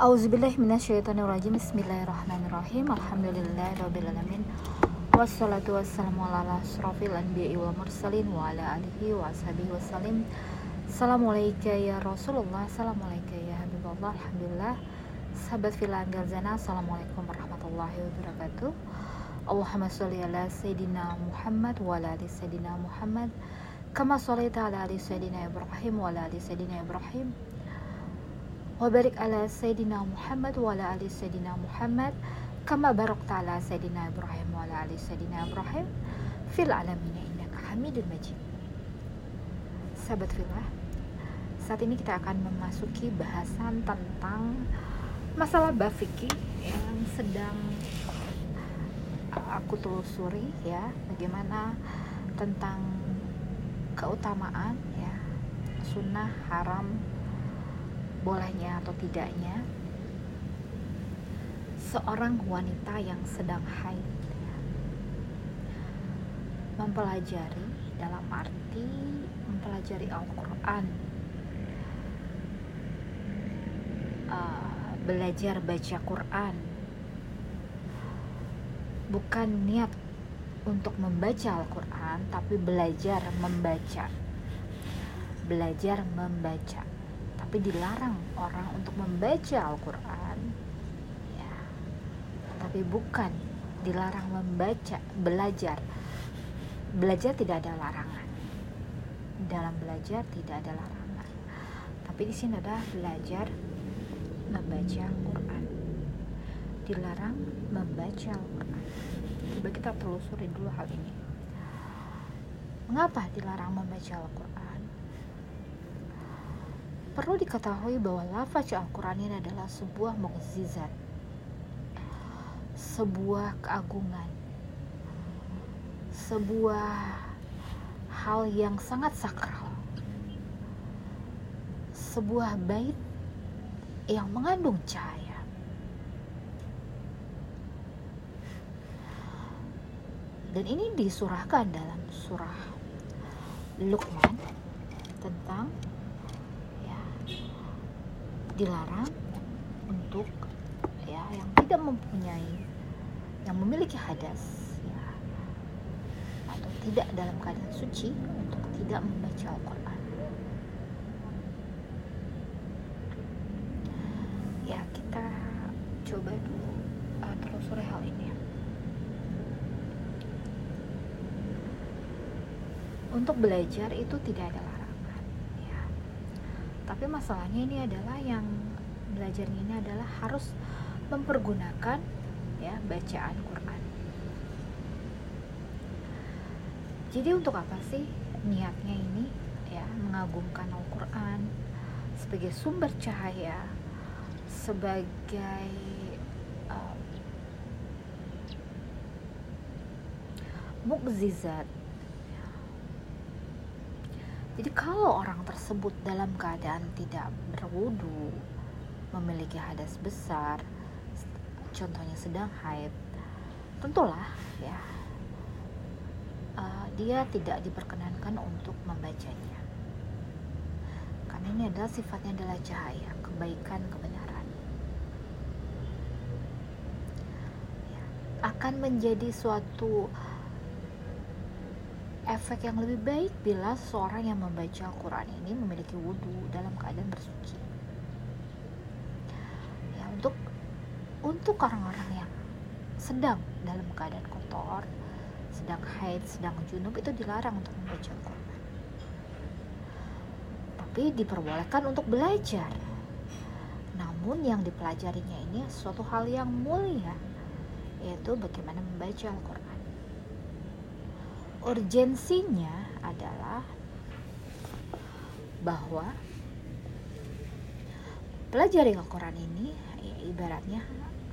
Auzubillahiminasyaitonirrajim Bismillahirrahmanirrahim. Alhamdulillahirrabbilalamin Wassalatu wassalamu ala asrafil anbiya'i wal mursalin Wa ala alihi wa ashabihi wassalim. Assalamualaikum ya Rasulullah. Assalamualaikum ya Habibullah. Alhamdulillah. Sahabat filah Garzana Assalamualaikum warahmatullahi wabarakatuh. Allahumma sholli ala Sayyidina Muhammad Wa ala ali Sayyidina Muhammad. Kama sholli ala ali Sayyidina Ibrahim Wa ala ali Sayyidina Ibrahim Wabarik ala Sayyidina Muhammad wa ala ali Sayyidina Muhammad kama barakta ala Sayyidina Ibrahim wa ala ali Sayyidina Ibrahim fil alamin innaka Hamidul Majid. Sahabat filah, saat ini kita akan memasuki bahasan tentang masalah bab yang sedang aku telusuri ya, bagaimana tentang keutamaan ya, sunnah haram bolehnya atau tidaknya seorang wanita yang sedang haid mempelajari dalam arti mempelajari Al-Quran. Uh, belajar baca Quran. Bukan niat untuk membaca Al-Quran tapi belajar membaca. Belajar membaca tapi dilarang orang untuk membaca Al-Quran. Ya. Tapi bukan dilarang membaca belajar. Belajar tidak ada larangan. Dalam belajar tidak ada larangan. Tapi di sini ada belajar membaca Al-Quran. Dilarang membaca Al-Quran. Coba kita telusuri dulu hal ini. Mengapa dilarang membaca Al-Quran Perlu diketahui bahwa lafaz Al-Quran ini adalah sebuah mukjizat, sebuah keagungan, sebuah hal yang sangat sakral, sebuah bait yang mengandung cahaya. Dan ini disurahkan dalam surah Luqman tentang dilarang untuk ya yang tidak mempunyai yang memiliki hadas ya atau tidak dalam keadaan suci untuk tidak membaca Al-Quran. Ya kita coba dulu uh, telusuri hal ini. Untuk belajar itu tidak ada tapi masalahnya ini adalah yang belajarnya ini adalah harus mempergunakan ya bacaan Quran. Jadi untuk apa sih niatnya ini ya mengagumkan Al-Quran sebagai sumber cahaya sebagai um, mukjizat jadi kalau orang tersebut dalam keadaan tidak berwudu, memiliki hadas besar, contohnya sedang haid, tentulah ya uh, dia tidak diperkenankan untuk membacanya. Karena ini adalah sifatnya adalah cahaya, kebaikan, kebenaran. Ya, akan menjadi suatu efek yang lebih baik bila seorang yang membaca Al-Quran ini memiliki wudhu dalam keadaan bersuci. Ya, untuk untuk orang-orang yang sedang dalam keadaan kotor, sedang haid, sedang junub itu dilarang untuk membaca Al-Quran. Tapi diperbolehkan untuk belajar. Namun yang dipelajarinya ini suatu hal yang mulia, yaitu bagaimana membaca Al-Quran urgensinya adalah bahwa pelajari Al-Quran ini ya, ibaratnya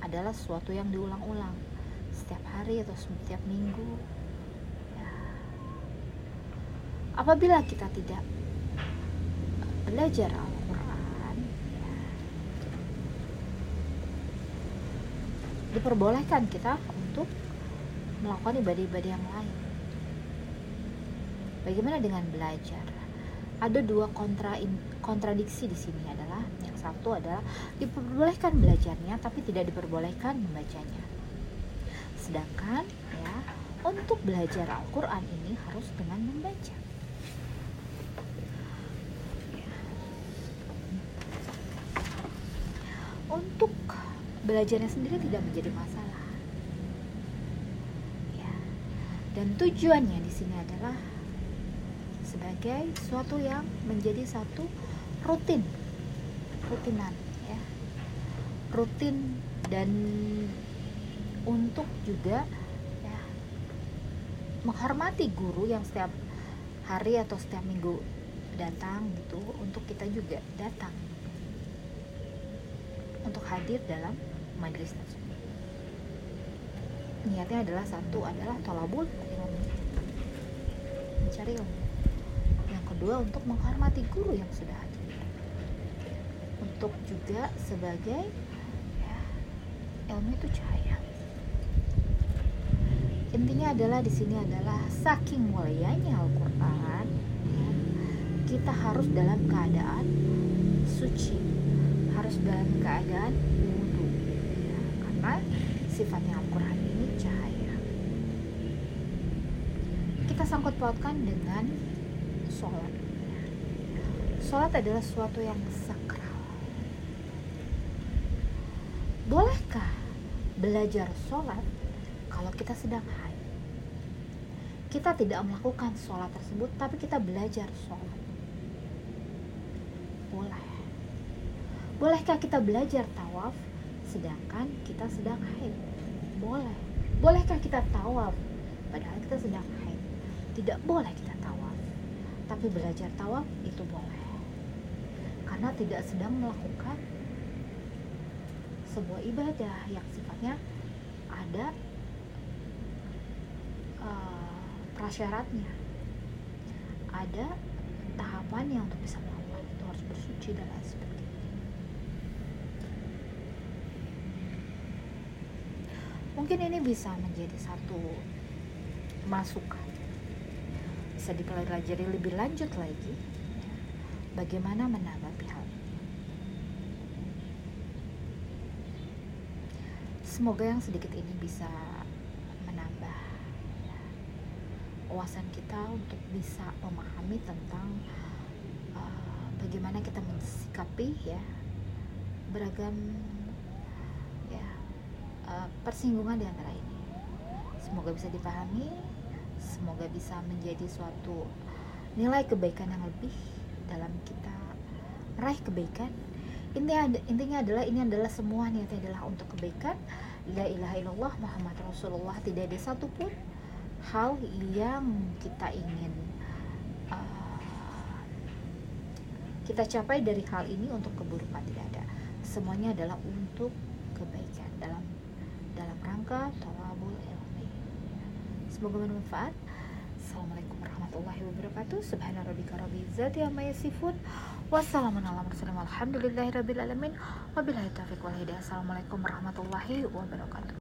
adalah sesuatu yang diulang-ulang setiap hari atau setiap minggu ya. apabila kita tidak belajar Al-Quran ya, diperbolehkan kita untuk melakukan ibadah-ibadah yang lain Bagaimana dengan belajar? Ada dua kontra kontradiksi di sini adalah yang satu adalah diperbolehkan belajarnya tapi tidak diperbolehkan membacanya. Sedangkan ya untuk belajar Al-Quran ini harus dengan membaca. Untuk belajarnya sendiri tidak menjadi masalah. Ya. Dan tujuannya di sini adalah sebagai suatu yang menjadi satu rutin rutinan ya. Rutin dan untuk juga ya menghormati guru yang setiap hari atau setiap minggu datang gitu untuk kita juga datang untuk hadir dalam majelis niatnya adalah satu adalah tolabul ilmu mencari ilmu kedua untuk menghormati guru yang sudah hadir. Untuk juga sebagai ya, ilmu itu cahaya. Intinya adalah di sini adalah saking mulianya Al-Quran kita harus dalam keadaan suci harus dalam keadaan wudhu ya, karena sifatnya Al-Quran ini cahaya. Kita sangkut pautkan dengan sholat. Sholat adalah sesuatu yang sakral. Bolehkah belajar sholat kalau kita sedang haid? Kita tidak melakukan sholat tersebut tapi kita belajar sholat. Boleh. Bolehkah kita belajar tawaf sedangkan kita sedang haid? Boleh. Bolehkah kita tawaf padahal kita sedang haid? Tidak boleh kita tapi belajar tawaf itu boleh. Karena tidak sedang melakukan sebuah ibadah yang sifatnya ada uh, prasyaratnya. Ada tahapannya untuk bisa melakukan itu harus bersuci dan lain sebagainya. Mungkin ini bisa menjadi satu masukan bisa dipelajari lebih lanjut lagi ya, bagaimana menanggapi hal ini semoga yang sedikit ini bisa menambah ya, wawasan kita untuk bisa memahami tentang uh, bagaimana kita mensikapi ya beragam Eh, persinggungan di antara ini. Semoga bisa dipahami, semoga bisa menjadi suatu nilai kebaikan yang lebih dalam kita meraih kebaikan. Intinya, intinya adalah ini adalah semua niatnya adalah untuk kebaikan. La ilaha illallah Muhammad Rasulullah tidak ada satupun hal yang kita ingin uh, kita capai dari hal ini untuk keburukan tidak ada. Semuanya adalah untuk kebaikan dalam dalam rangka tolabul ilmi semoga bermanfaat. Assalamualaikum warahmatullahi wabarakatuh. Subhana rabbika rabbil izzati amma Assalamualaikum warahmatullahi wabarakatuh